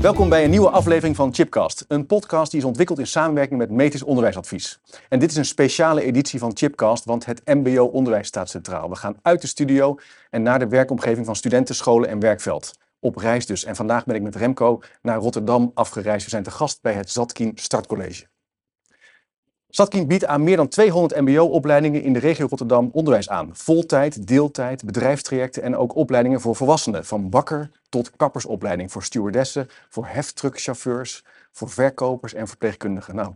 Welkom bij een nieuwe aflevering van Chipcast, een podcast die is ontwikkeld in samenwerking met Metis Onderwijsadvies. En dit is een speciale editie van Chipcast, want het MBO-onderwijs staat centraal. We gaan uit de studio en naar de werkomgeving van studenten, scholen en werkveld. Op reis dus. En vandaag ben ik met Remco naar Rotterdam afgereisd. We zijn te gast bij het Zatkin Startcollege. Zatkin biedt aan meer dan 200 mbo-opleidingen in de regio Rotterdam onderwijs aan. Voltijd, deeltijd, bedrijfstrajecten en ook opleidingen voor volwassenen. Van bakker tot kappersopleiding voor stewardessen, voor heftruckchauffeurs, voor verkopers en verpleegkundigen. Nou,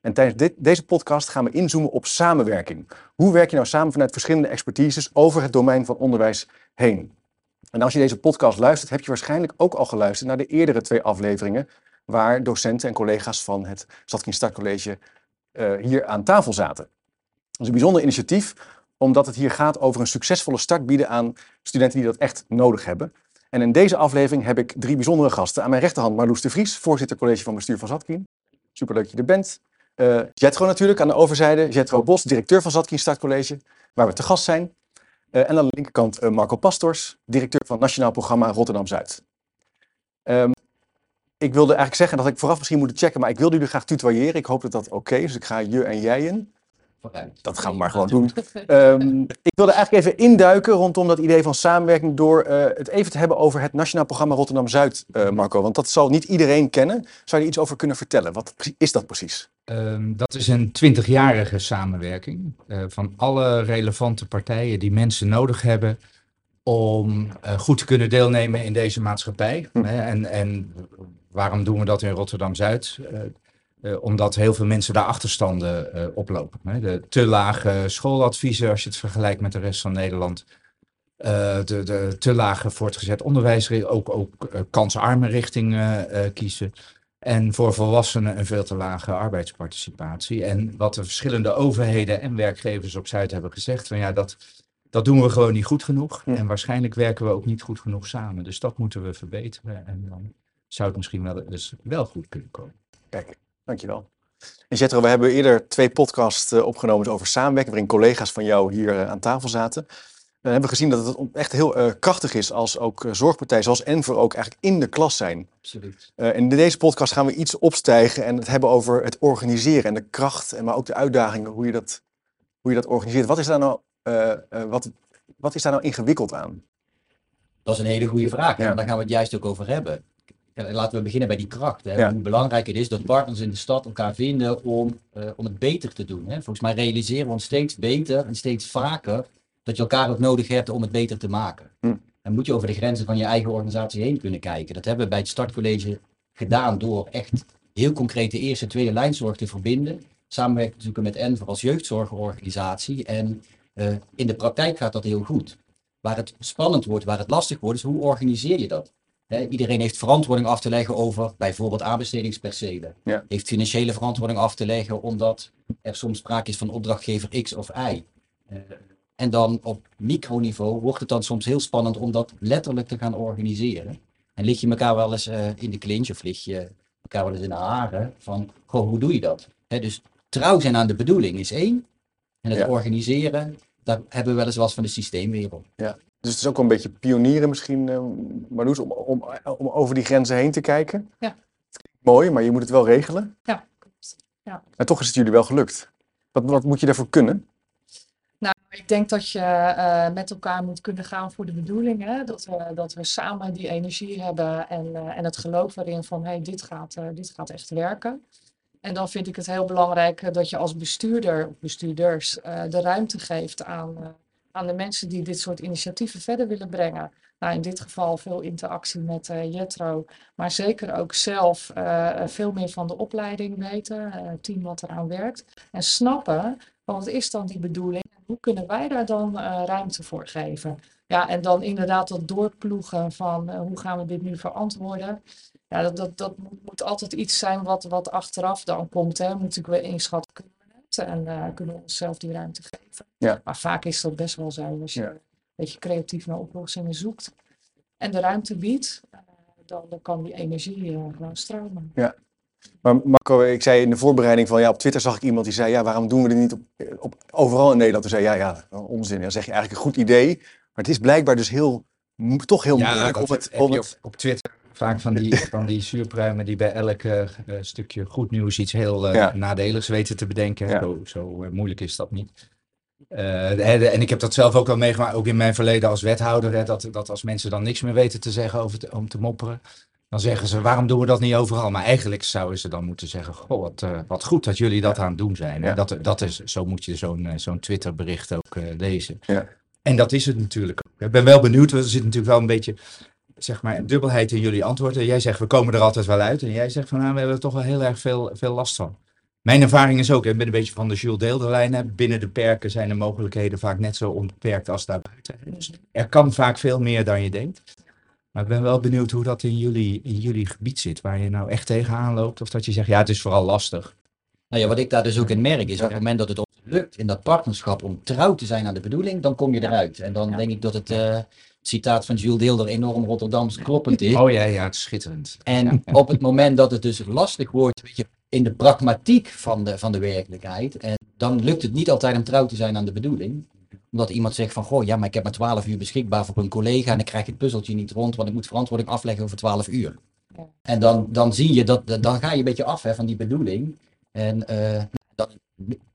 en tijdens dit, deze podcast gaan we inzoomen op samenwerking. Hoe werk je nou samen vanuit verschillende expertises over het domein van onderwijs heen? En als je deze podcast luistert, heb je waarschijnlijk ook al geluisterd naar de eerdere twee afleveringen waar docenten en collega's van het Zatkin Startcollege hier aan tafel zaten. Dat is een bijzonder initiatief, omdat het hier gaat over een succesvolle start bieden aan studenten die dat echt nodig hebben. En in deze aflevering heb ik drie bijzondere gasten. Aan mijn rechterhand Marloes de Vries, voorzitter college van bestuur van Zatkin. Superleuk dat je er bent. Uh, Jetro natuurlijk aan de overzijde. Jetro Bos, directeur van Zatkin Startcollege, waar we te gast zijn. Uh, en aan de linkerkant Marco Pastors, directeur van Nationaal Programma Rotterdam-Zuid. Um, ik wilde eigenlijk zeggen dat ik vooraf misschien moet checken, maar ik wilde jullie graag tutoyeren. Ik hoop dat dat oké is. Dus ik ga je en jij in. Dat gaan we maar gewoon doen. Um, ik wilde eigenlijk even induiken rondom dat idee van samenwerking door uh, het even te hebben over het Nationaal Programma Rotterdam-Zuid, uh, Marco. Want dat zal niet iedereen kennen. Zou je iets over kunnen vertellen? Wat is dat precies? Um, dat is een twintigjarige samenwerking uh, van alle relevante partijen die mensen nodig hebben om goed te kunnen deelnemen in deze maatschappij. Hm. En, en waarom doen we dat in Rotterdam-Zuid? Uh, omdat heel veel mensen daar achterstanden uh, oplopen. Hè. De te lage schooladviezen als je het vergelijkt met de rest van Nederland. Uh, de, de, te lage voortgezet onderwijs, ook, ook kansarme richtingen kiezen. En voor volwassenen een veel te lage arbeidsparticipatie. En wat de verschillende overheden en werkgevers op Zuid hebben gezegd, van ja, dat, dat doen we gewoon niet goed genoeg. Ja. En waarschijnlijk werken we ook niet goed genoeg samen. Dus dat moeten we verbeteren. En dan zou het misschien wel, dus wel goed kunnen komen. Kijk, dankjewel. En Jetro, we hebben eerder twee podcasts uh, opgenomen over samenwerking, waarin collega's van jou hier uh, aan tafel zaten. We hebben gezien dat het echt heel uh, krachtig is als ook zorgpartijen zoals Enver ook eigenlijk in de klas zijn. Absoluut. en in deze podcast gaan we iets opstijgen en het hebben over het organiseren en de kracht, en maar ook de uitdagingen, hoe je dat, hoe je dat organiseert. Wat is daar nou, wat, wat is daar nou ingewikkeld aan? Dat is een hele goede vraag. Ja. En daar gaan we het juist ook over hebben. Ja, laten we beginnen bij die kracht. Hè. Ja. Hoe belangrijk het is dat partners in de stad elkaar vinden om, uh, om het beter te doen. Hè. Volgens mij realiseren we ons steeds beter en steeds vaker dat je elkaar ook nodig hebt om het beter te maken. Hm. En moet je over de grenzen van je eigen organisatie heen kunnen kijken. Dat hebben we bij het startcollege gedaan door echt heel concreet de eerste en tweede lijnzorg te verbinden. Samenwerken zoeken met Enver als jeugdzorgorganisatie. En uh, in de praktijk gaat dat heel goed. Waar het spannend wordt, waar het lastig wordt, is hoe organiseer je dat? He, iedereen heeft verantwoording af te leggen over bijvoorbeeld aanbestedingspercelen. Ja. Heeft financiële verantwoording af te leggen omdat er soms sprake is van opdrachtgever X of Y. Uh, en dan op microniveau wordt het dan soms heel spannend om dat letterlijk te gaan organiseren. En lig je elkaar wel eens uh, in de clinch of lig je elkaar wel eens in de haren van, goh, hoe doe je dat? He, dus trouw zijn aan de bedoeling is één. En het ja. organiseren, daar hebben we wel eens wat van de systeemwereld. Ja. Dus het is ook wel een beetje pionieren misschien, uh, Marloes, om, om, om over die grenzen heen te kijken. Ja. Mooi, maar je moet het wel regelen. Ja. ja. En toch is het jullie wel gelukt. Wat, wat moet je daarvoor kunnen? Nou, ik denk dat je uh, met elkaar moet kunnen gaan voor de bedoeling. Hè? Dat, we, dat we samen die energie hebben en, uh, en het geloof erin van hey, dit, gaat, dit gaat echt werken. En dan vind ik het heel belangrijk dat je als bestuurder of bestuurders de ruimte geeft aan aan de mensen die dit soort initiatieven verder willen brengen. Nou, in dit geval veel interactie met uh, Jetro, maar zeker ook zelf uh, veel meer van de opleiding weten, uh, team wat eraan werkt. En snappen, wat is dan die bedoeling? hoe kunnen wij daar dan eh, ruimte voor geven? Ja, en dan inderdaad dat doorploegen van eh, hoe gaan we dit nu verantwoorden? Ja, dat, dat, dat moet altijd iets zijn wat, wat achteraf dan komt. Hè. Moeten natuurlijk weer inschatten en eh, kunnen we onszelf die ruimte geven. Ja. Maar vaak is dat best wel zo als je Ja. een beetje creatief naar oplossingen zoekt en de ruimte biedt, eh, dan, dan kan die energie eh, gewoon stromen. Maar Marco, ik zei in de voorbereiding van ja, op Twitter zag ik iemand die zei ja, waarom doen we dit niet op, op, overal in Nederland? Toen zei ja, ja, onzin. Dan zeg je eigenlijk een goed idee, maar het is blijkbaar dus heel, toch heel moeilijk dat om het, je het op, op Twitter vaak van die, van die zuurpruimen die bij elk eh, eh, stukje goed nieuws iets heel eh, Ja. nadeligs weten te bedenken. Ja. Zo, zo eh, moeilijk is dat niet. Eh, en ik heb dat zelf ook wel meegemaakt, ook in mijn verleden als wethouder, hè, dat, dat als mensen dan niks meer weten te zeggen over te, om te mopperen, dan zeggen ze, waarom doen we dat niet overal? Maar eigenlijk zouden ze dan moeten zeggen, goh, wat, eh, wat goed dat jullie dat aan het doen zijn. hè. Dat, dat is, zo moet je zo'n eh, zo'n Twitterbericht ook eh, lezen. Ja. En dat is het natuurlijk ook. Ik ben wel benieuwd, want er zit natuurlijk wel een beetje zeg maar, een dubbelheid in jullie antwoorden. Jij zegt, we komen er altijd wel uit. En jij zegt van, nou, we hebben er toch wel heel erg veel, veel last van. Mijn ervaring is ook, ik ben een beetje van de Jules Deelderlijn. Binnen de perken zijn de mogelijkheden vaak net zo onbeperkt als daarbuiten. Dus er kan vaak veel meer dan je denkt. Maar ik ben wel benieuwd hoe dat in jullie, in jullie gebied zit. Waar je nou echt tegenaan loopt. Of dat je zegt, ja, het is vooral lastig. Nou ja, wat ik daar dus ook in merk is, op het moment dat het ons lukt in dat partnerschap om trouw te zijn aan de bedoeling, dan kom je eruit. En dan denk ik dat het eh, citaat van Jules Deelder enorm Rotterdams kloppend is. Oh ja, ja, het is schitterend. En op het moment dat het dus lastig wordt, weet je, in de pragmatiek van de, van de werkelijkheid, en dan lukt het niet altijd om trouw te zijn aan de bedoeling. Omdat iemand zegt van, goh, ja, maar ik heb maar 12 uur beschikbaar voor een collega en dan krijg ik het puzzeltje niet rond, want ik moet verantwoording afleggen over 12 uur. Ja. En dan, dan zie je dat, dan ga je een beetje af hè, van die bedoeling. En eh, dan,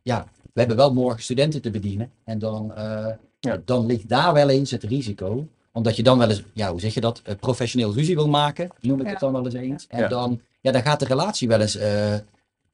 ja, we hebben wel morgen studenten te bedienen. En dan, eh, Ja. dan ligt daar wel eens het risico. Omdat je dan wel eens, ja, hoe zeg je dat, eh, professioneel ruzie wil maken, noem ik Ja. het dan wel eens eens. En Ja. dan, ja, dan gaat de relatie wel eens, eh,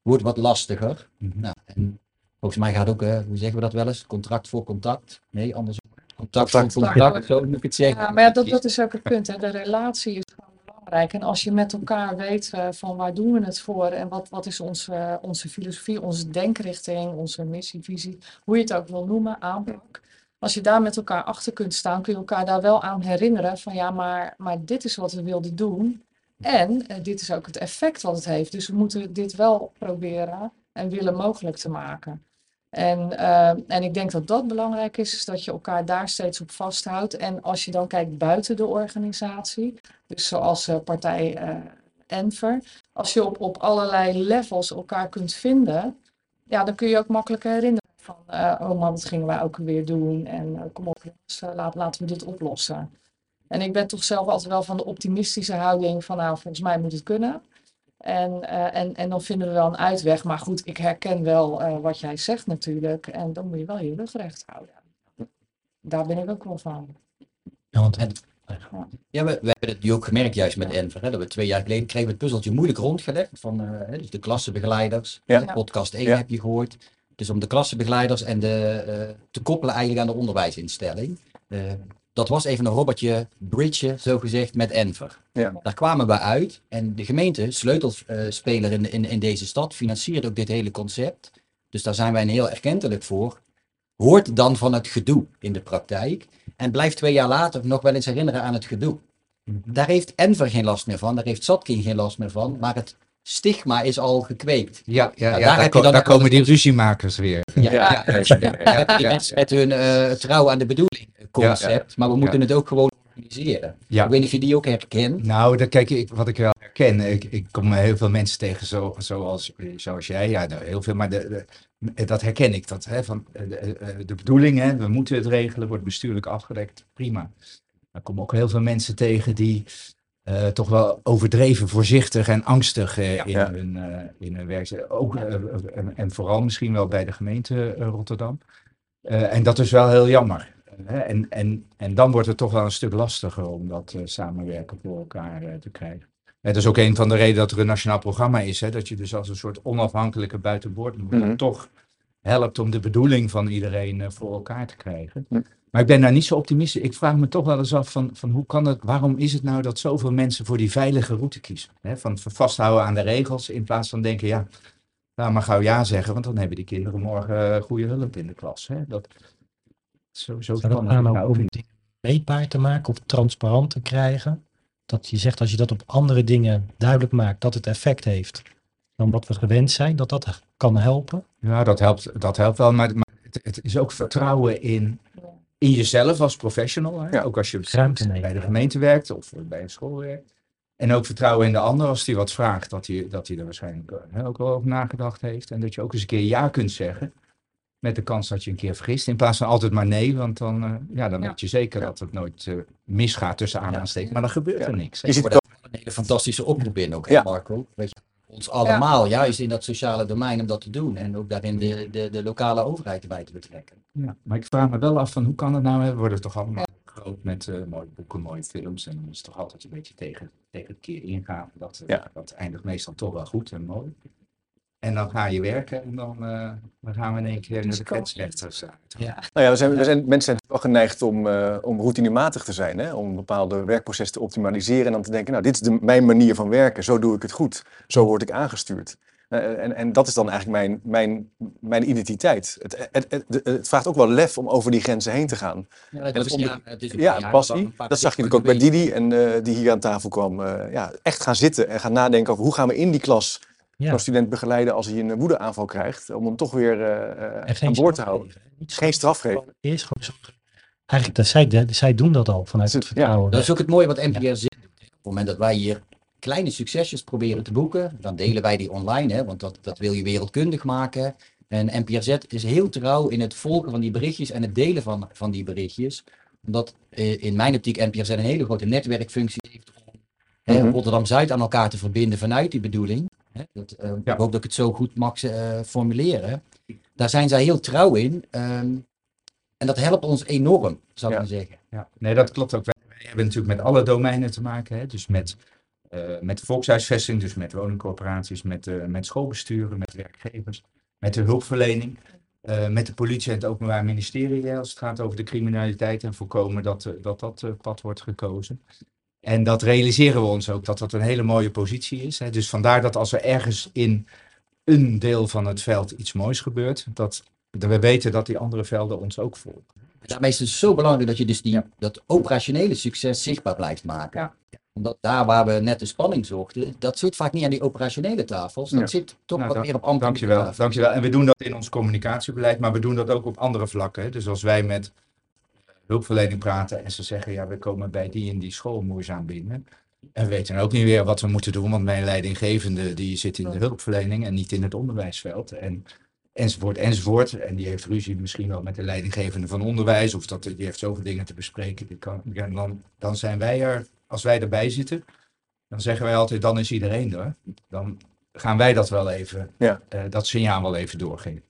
wordt wat lastiger. Mhm. Nou, en volgens mij gaat ook, eh, hoe zeggen we dat wel eens, contract voor contact. Nee, anders. Contact, Contact. voor contact, zo moet ik het zeggen. Ja, maar ja, dat, dat is ook het punt. Hè. De relatie is gewoon belangrijk. En als je met elkaar weet eh, van waar doen we het voor en wat, wat is onze, onze filosofie, onze denkrichting, onze missie, visie, hoe je het ook wil noemen, aanpak. Als je daar met elkaar achter kunt staan, kun je elkaar daar wel aan herinneren van ja, maar, maar dit is wat we wilden doen. En eh, dit is ook het effect wat het heeft. Dus we moeten dit wel proberen en willen mogelijk te maken. En, eh, en ik denk dat dat belangrijk is, is dat je elkaar daar steeds op vasthoudt. En als je dan kijkt buiten de organisatie, dus zoals eh, partij Enver, als je op, op allerlei levels elkaar kunt vinden, ja, dan kun je ook makkelijker herinneren van, eh, oh man, dat gingen wij ook weer doen. En eh, kom op, jongens, eh, laat, laten we dit oplossen. En ik ben toch zelf altijd wel van de optimistische houding van, nou, volgens mij moet het kunnen. En, eh, en, en dan vinden we wel een uitweg. Maar goed, ik herken wel eh, wat jij zegt natuurlijk. En dan moet je wel je rug recht houden. Daar ben ik ook wel van. Ja, want En- Ja, we, we hebben het nu ook gemerkt juist met Enver. Hè, dat we twee jaar geleden kregen we het puzzeltje moeilijk rondgelegd. Van eh, hè, dus de klassebegeleiders. Ja. De podcast 1 Ja. heb je gehoord. Dus om de klassebegeleiders en de, eh, te koppelen eigenlijk aan de onderwijsinstelling. Eh, dat was even een robotje bridge, zo gezegd, met Enver. Ja. Daar kwamen we uit. En de gemeente, sleutelspeler in, in, in deze stad, financiert ook dit hele concept. Dus daar zijn wij een heel erkentelijk voor. Hoort dan van het gedoe in de praktijk. En blijft twee jaar later nog wel eens herinneren aan het gedoe. Daar heeft Enver geen last meer van, daar heeft Zatkin geen last meer van, maar het stigma is al gekweekt. Ja, ja, Nou, ja daar ko- komen die ruziemakers weer. Ja, met hun eh, trouw aan de bedoeling eh, concept, maar we moeten het ook gewoon organiseren. Ja. Ik weet niet of je die ook herkent. Nou, dan kijk ik, wat ik wel herken, ik, ik kom heel veel mensen tegen zo, zoals, zoals jij, ja, nou, heel veel, maar de, de- dat herken ik. Dat, hè, van, eh, de, eh, de bedoeling, hè, we moeten het regelen, wordt bestuurlijk afgedekt, prima. Er komen ook heel veel mensen tegen die eh, toch wel overdreven voorzichtig en angstig eh, in, Ja. Hun, eh, in hun werk. Ook, en, en vooral misschien wel bij de gemeente Rotterdam. En dat is wel heel jammer. En, en, en dan wordt het toch wel een stuk lastiger om dat samenwerken voor elkaar te krijgen. Dat is ook een van de redenen dat er een nationaal programma is. Hè, dat je dus als een soort onafhankelijke buitenboord Mhm. toch helpt om de bedoeling van iedereen voor elkaar te krijgen. Maar ik ben daar niet zo optimistisch. Ik vraag me toch wel eens af van, van hoe kan het, waarom is het nou dat zoveel mensen voor die veilige route kiezen? Hè, van vasthouden aan de regels in plaats van denken, ja, laat maar gauw ja zeggen, want dan hebben die kinderen morgen eh, goede hulp in de klas. Hè? Dat, Zo, zo Zou dat spannend aan nou ook om dingen meetbaar te maken of transparant te krijgen? Dat je zegt als je dat op andere dingen duidelijk maakt dat het effect heeft dan wat we gewend zijn, dat dat kan helpen. Ja, dat helpt, dat helpt wel. Maar, maar het, het is ook vertrouwen in, in jezelf als professional. Hè? Ja. Ook als je Ruimte nemen. bij de gemeente werkt of bij een school werkt. En ook vertrouwen in de ander als die wat vraagt, dat hij, dat hij er waarschijnlijk eh, hè, ook wel over nagedacht heeft. En dat je ook eens een keer ja kunt zeggen. Met de kans dat je een keer vergist. In plaats van altijd maar nee. Want dan, eh, ja, dan Ja. weet je zeker dat het nooit eh, misgaat tussen aanhalingstekens. Maar dan gebeurt Ja. er niks. Je ziet Voor het een hele fantastische oproep in ook, hè, Ja. Marco? Weet je, ons allemaal, juist in dat sociale domein om dat te doen. En ook daarin de, de, de lokale overheid erbij te betrekken. Ja, maar ik vraag me wel af van hoe kan het nou? hè? We worden toch allemaal groot met eh, mooie boeken, mooie films. En dan is het toch altijd een beetje tegen, tegen het keer ingaan. Dat, eh, Ja. dat eindigt meestal toch wel goed en mooi. En dan ga je werken en dan, eh, dan gaan we in één keer naar de grensrechters uit. Ja. Nou ja, we zijn, we zijn, mensen zijn wel geneigd om, eh, om routinematig te zijn. Hè? Om bepaalde werkprocessen te optimaliseren. En dan te denken, nou, dit is de, mijn manier van werken. Zo doe ik het goed. Zo word ik aangestuurd. Eh, en, en dat is dan eigenlijk mijn, mijn, mijn identiteit. Het, het, het, vraagt ook wel lef om over die grenzen heen te gaan. Ja, het is, onder- ja, het is ook Ja, passie. Dat zag je natuurlijk ook bij Didi. En eh, die hier aan tafel kwam. eh, ja, echt gaan zitten en gaan nadenken over hoe gaan we in die klas Ja. zo'n student begeleiden als hij een woedeaanval krijgt. Om hem toch weer eh, eh, aan boord te houden. Niet Geen straf geven. Eerst gewoon zorgen. Eigenlijk, dat zij, de- zij doen dat al vanuit het Ja. vertrouwen. Dat is ook het mooie wat NPR zit. Op het moment dat wij hier kleine succesjes proberen te boeken, dan delen wij die online, hè, want dat, dat wil je wereldkundig maken. En NPRZ is heel trouw in het volgen van die berichtjes en het delen van, van die berichtjes. Omdat eh, in mijn optiek NPRZ een hele grote netwerkfunctie heeft om hè, Mhm. Rotterdam-Zuid aan elkaar te verbinden vanuit die bedoeling. Hè, dat, eh, Ja. Ik hoop dat ik het zo goed mag eh, formuleren. Daar zijn zij heel trouw in. ehm, en dat helpt ons enorm, zou ik Ja. maar zeggen. Ja, nee, dat klopt ook. Wij, wij hebben natuurlijk met alle domeinen te maken. Hè? Dus met, eh met volkshuisvesting, dus met woningcorporaties, met, eh, met schoolbesturen, met werkgevers, met de hulpverlening. met de politie en het Openbaar Ministerie als het gaat over de criminaliteit en voorkomen dat dat, dat pad wordt gekozen. En dat realiseren we ons ook, dat dat een hele mooie positie is. Hè. Dus vandaar dat als er ergens in een deel van het veld iets moois gebeurt, dat dat we weten dat die andere velden ons ook volgen. Daarmee is het zo belangrijk dat je dus die, Ja. dat operationele succes zichtbaar blijft maken. Ja. Omdat daar waar we net de spanning zochten, dat zit vaak niet aan die operationele tafels. Dat Ja. zit toch Nou, wat meer op ambtelijke Dankjewel, tafels. dankjewel. En we doen dat in ons communicatiebeleid, maar we doen dat ook op andere vlakken. Hè. Dus als wij met hulpverlening praten en ze zeggen, ja, we komen bij die en die school moeizaam binnen. En we weten ook niet weer wat we moeten doen, want mijn leidinggevende die zit in de hulpverlening en niet in het onderwijsveld. En, enzovoort, enzovoort. En die heeft ruzie misschien wel met de leidinggevende van onderwijs, of dat, die heeft zoveel dingen te bespreken. Die kan, dan, dan zijn wij er, als wij erbij zitten, dan zeggen wij altijd, dan is iedereen er. Dan gaan wij dat wel even, Ja. eh, dat signaal wel even doorgeven.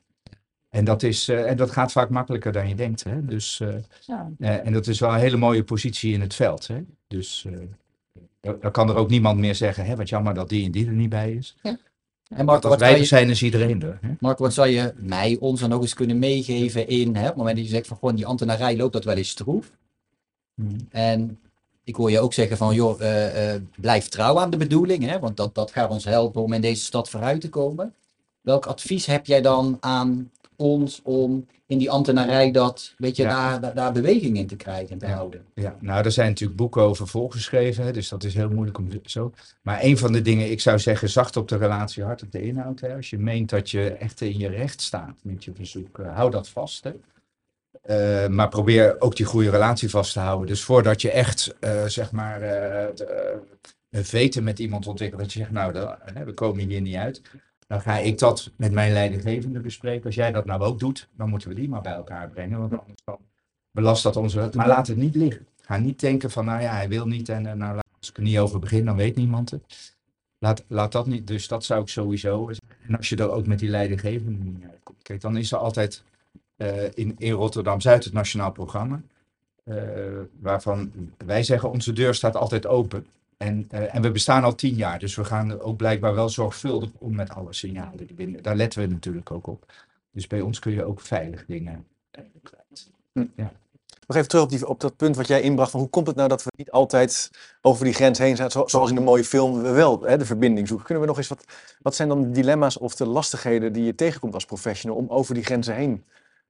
En dat, is, eh, en dat gaat vaak makkelijker dan je denkt. Hè? Dus, eh, Ja. eh, en dat is wel een hele mooie positie in het veld. Hè? Dus dan- kan er ook niemand meer zeggen, hè, wat jammer dat die en die er niet bij is. En Want Marco, als wat wij er zijn, is iedereen er. Hè? Marco, wat zou je mij, ons dan nog eens kunnen meegeven in, hè, op het moment dat je zegt van gewoon die ambtenarij loopt dat wel eens stroef. En ik hoor je ook zeggen van, joh, blijf trouw aan de bedoeling, hè, want dat, dat gaat ons helpen om in deze stad vooruit te komen. Welk advies heb jij dan aan ons om in die ambtenarij dat, weet je, Ja. daar, daar, daar beweging in te krijgen en te Ja. houden? Ja, nou, er zijn natuurlijk boeken over volgeschreven, hè, dus dat is heel moeilijk om zo. Maar een van de dingen, ik zou zeggen, zacht op de relatie, hard op de inhoud. Hè. Als je meent dat je echt in je recht staat met je verzoek, eh, hou dat vast. Hè. Eh, maar probeer ook die goede relatie vast te houden. Dus voordat je echt, eh, zeg maar, de- een veten met iemand ontwikkelt, dat je zegt, nou, we komen hier niet uit. Dan ga ik dat met mijn leidinggevende bespreken. Als jij dat nou ook doet, dan moeten we die maar bij elkaar brengen. Want anders dan belast dat onze. Maar laat het niet liggen. Ga niet denken van, nou ja, hij wil niet. En eh, nou, laat- als ik er niet over begin, dan weet niemand het. Laat, laat dat niet. Dus dat zou ik sowieso. En als je er ook met die leidinggevende niet uitkomt. Kijk, dan is er altijd eh, in, in Rotterdam Zuid het Nationaal Programma. eh, waarvan wij zeggen, onze deur staat altijd open. En, eh, en we bestaan al tien jaar, dus we gaan ook blijkbaar wel zorgvuldig om met alle signalen die binnen. Daar letten we natuurlijk ook op. Dus bij ons kun je ook veilig dingen eh, kwijt. Nog even terug op, die, op dat punt wat jij inbracht. Van hoe komt het nou dat we niet altijd over die grens heen zijn, zo- zoals in een mooie film, we wel hè, de verbinding zoeken. Kunnen we nog eens wat, wat zijn dan de dilemma's of de lastigheden die je tegenkomt als professional om over die grenzen heen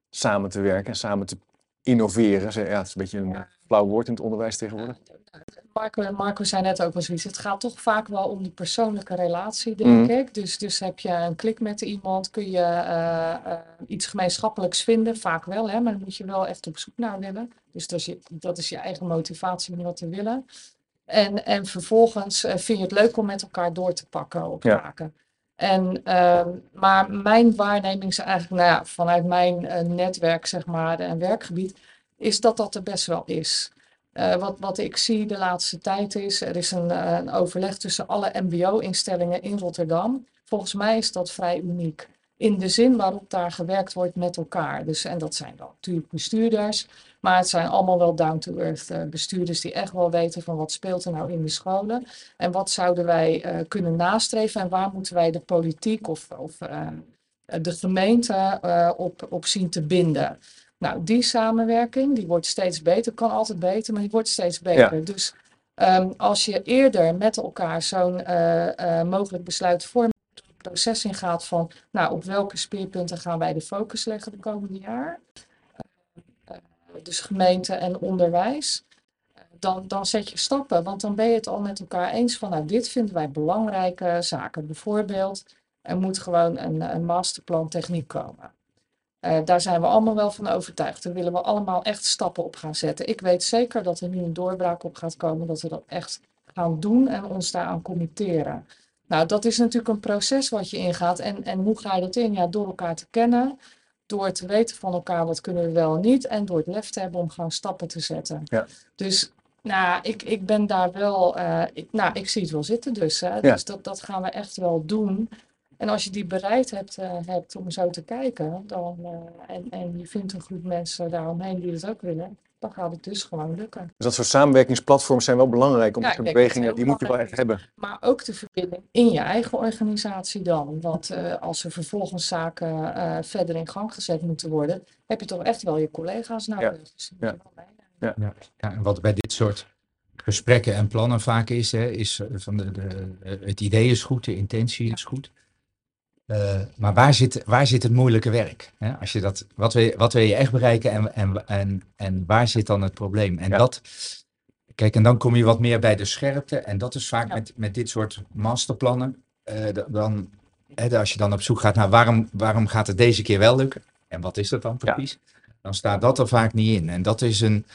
samen te werken en samen te, innoveren. Ja, het is een beetje een flauw woord in het onderwijs tegenwoordig. Marco, Marco zei net ook wel zoiets. Het gaat toch vaak wel om die persoonlijke relatie, denk Mhm. ik. Dus, dus heb je een klik met iemand, kun je eh, eh, iets gemeenschappelijks vinden. Vaak wel, hè, maar dan moet je wel echt op zoek naar willen. Dus dat is je, dat is je eigen motivatie om wat te willen. En, en vervolgens eh, vind je het leuk om met elkaar door te pakken op Ja. taken. En, ehm, maar mijn waarneming is eigenlijk, nou ja, vanuit mijn netwerk, zeg maar, en werkgebied, is dat dat er best wel is. Eh, wat, wat ik zie de laatste tijd is, er is een, eh, een overleg tussen alle MBO-instellingen in Rotterdam. Volgens mij is dat vrij uniek. In de zin waarop daar gewerkt wordt met elkaar. Dus, en dat zijn dan natuurlijk bestuurders, maar het zijn allemaal wel down-to-earth eh, bestuurders die echt wel weten van wat speelt er nou in de scholen. En wat zouden wij kunnen nastreven en waar moeten wij de politiek of, of de gemeente op, op zien te binden. Nou, die samenwerking, die wordt steeds beter. Kan altijd beter, maar die wordt steeds beter. Dus ehm, als je eerder met elkaar zo'n eh, eh, mogelijk besluitvorming proces ingaat van, nou, op welke speerpunten gaan wij de focus leggen de komende jaar? Eh, dus gemeente en onderwijs. Dan, dan zet je stappen, want dan ben je het al met elkaar eens van, nou, dit vinden wij belangrijke zaken. Bijvoorbeeld, er moet gewoon een, een masterplan techniek komen. Eh, daar zijn we allemaal wel van overtuigd. Daar willen we allemaal echt stappen op gaan zetten. Ik weet zeker dat er nu een doorbraak op gaat komen, dat we dat echt gaan doen en ons daaraan committeren. Nou, dat is natuurlijk een proces wat je ingaat. En, en hoe ga je dat in? Ja, door elkaar te kennen, door te weten van elkaar wat kunnen we wel en niet, en door het lef te hebben om gewoon stappen te zetten. Ja. Dus nou, ik, ik ben daar wel, eh, ik, nou, ik zie het wel zitten dus. Hè. Dus dat, dat gaan we echt wel doen. En als je die bereid hebt, eh, hebt om zo te kijken, dan, eh, en, en je vindt een groep mensen daaromheen die dat ook willen, dan gaat het dus gewoon lukken. Dus dat soort samenwerkingsplatforms zijn wel belangrijk om Ja, bewegingen, die moet je wel echt hebben. Maar ook de verbinding in je eigen organisatie dan. Want eh, als er vervolgens zaken eh, verder in gang gezet moeten worden, heb je toch echt wel je collega's nodig. Dus Ja. je wel meenemen. Ja, en wat bij dit soort gesprekken en plannen vaak is, hè, is van de, de, het idee is goed, de intentie is goed. Eh, maar waar zit, waar zit het moeilijke werk? Hè? Als je dat, wat, wil je, wat wil je echt bereiken en, en, en, en waar zit dan het probleem? En Ja. dat, kijk, en dan kom je wat meer bij de scherpte. En dat is vaak Ja. met, met dit soort masterplannen. eh, da- dan, hè, als je dan op zoek gaat naar waarom, waarom gaat het deze keer wel lukken? En wat is dat dan Ja. precies? Dan staat dat er vaak niet in. En dat is een,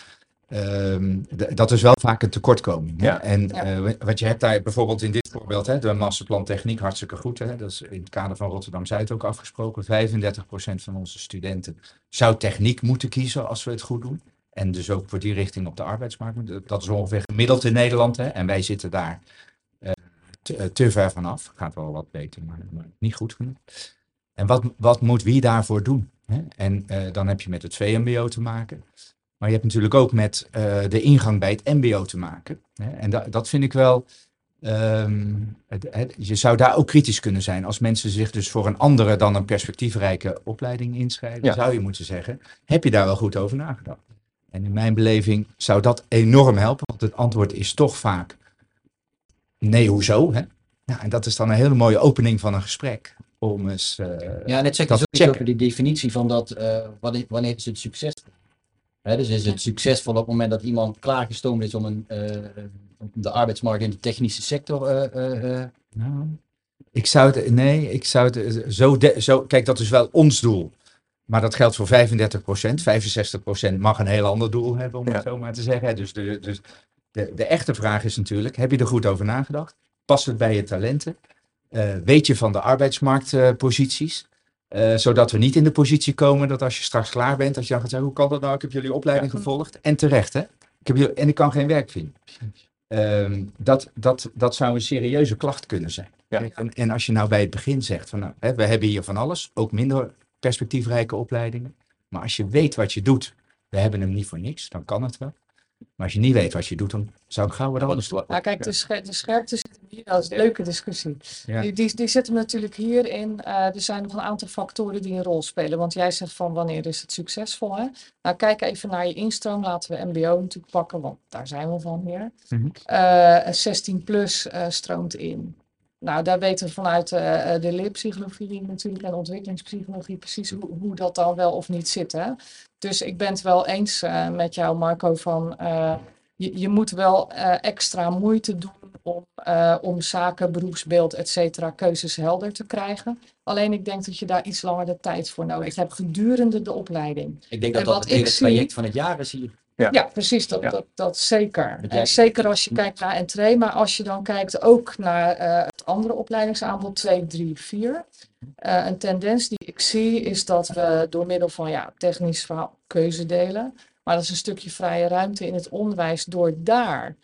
Ehm, dat is wel vaak een tekortkoming. hè. Ja. En Ja. eh, wa- wat je hebt daar bijvoorbeeld in dit voorbeeld, hè, de masterplan techniek, hartstikke goed. Hè, dat is in het kader van Rotterdam-Zuid ook afgesproken. 35% van onze studenten zou techniek moeten kiezen als we het goed doen. En dus ook voor die richting op de arbeidsmarkt. Dat is ongeveer gemiddeld in Nederland. Hè, en wij zitten daar eh, te, eh, te ver vanaf. Gaat wel wat beter, maar, maar niet goed genoeg. En wat, wat moet wie daarvoor doen? Hè? En eh, dan heb je met het VMBO te maken. Maar je hebt natuurlijk ook met eh, de ingang bij het MBO te maken. Hè? En da- dat vind ik wel. ehm, het, het- je zou daar ook kritisch kunnen zijn. Als mensen zich dus voor een andere dan een perspectiefrijke opleiding inschrijven, Ja. zou je moeten zeggen: heb je daar wel goed over nagedacht? En in mijn beleving zou dat enorm helpen, want het antwoord is toch vaak: nee, hoezo? Hè? Nou, en dat is dan een hele mooie opening van een gesprek. Om eens. eh, Ja, en het zegt dat dus over die definitie van dat, eh, wanneer, wanneer is het succesvol? Dus is het succesvol op het moment dat iemand klaargestoomd is om een, eh, de arbeidsmarkt in de technische sector eh, eh, eh, Nou, ik zou het, nee, ik zou het zo, de- zo, kijk, dat is wel ons doel. Maar dat geldt voor 35% 65% mag een heel ander doel hebben, om Ja. het zo maar te zeggen. Dus, de, dus de, de echte vraag is natuurlijk, heb je er goed over nagedacht? Past het bij je talenten? Eh, weet je van de arbeidsmarktposities? Eh, zodat we niet in de positie komen dat als je straks klaar bent, dat je dan gaat zeggen, hoe kan dat nou? Ik heb jullie opleiding gevolgd. En terecht, hè? Ik heb jullie, en ik kan geen werk vinden. Ehm, dat, dat, dat zou een serieuze klacht kunnen zijn. Ja. En, en als je nou bij het begin zegt van nou, hè, we hebben hier van alles, ook minder perspectiefrijke opleidingen. Maar als je weet wat je doet, we hebben hem niet voor niks, dan kan het wel. Maar als je niet weet wat je doet, dan zou ik gauw wat anders doen. Nou, kijk, de, scher de scherpte zit hier. Dat is een leuke discussie. Ja. Die, die, die zit hem natuurlijk hierin. eh er zijn nog een aantal factoren die een rol spelen. Want jij zegt van wanneer is het succesvol? Hè? Nou, kijk even naar je instroom. Laten we MBO natuurlijk pakken, want daar zijn we van hier. Mhm. Eh, 16 plus eh, stroomt in. Nou, daar weten we vanuit eh, de leerpsychologie natuurlijk en ontwikkelingspsychologie precies hoe, hoe dat dan wel of niet zit. Hè? Dus ik ben het wel eens eh, met jou, Marco, van eh, je, je moet wel eh, extra moeite doen om, eh, om zaken, beroepsbeeld, et cetera, keuzes helder te krijgen. Alleen ik denk dat je daar iets langer de tijd voor nodig hebt gedurende de opleiding. Ik denk dat En dat het hele traject van het jaar is hier. Ja. Ja, precies, dat, Ja. dat, dat zeker. En zeker als je kijkt naar entree, maar als je dan kijkt ook naar eh, het andere opleidingsaanbod 2, 3, 4. Eh, een tendens die ik zie is dat we door middel van ja, technisch verhaal keuze delen, maar dat is een stukje vrije ruimte in het onderwijs door daar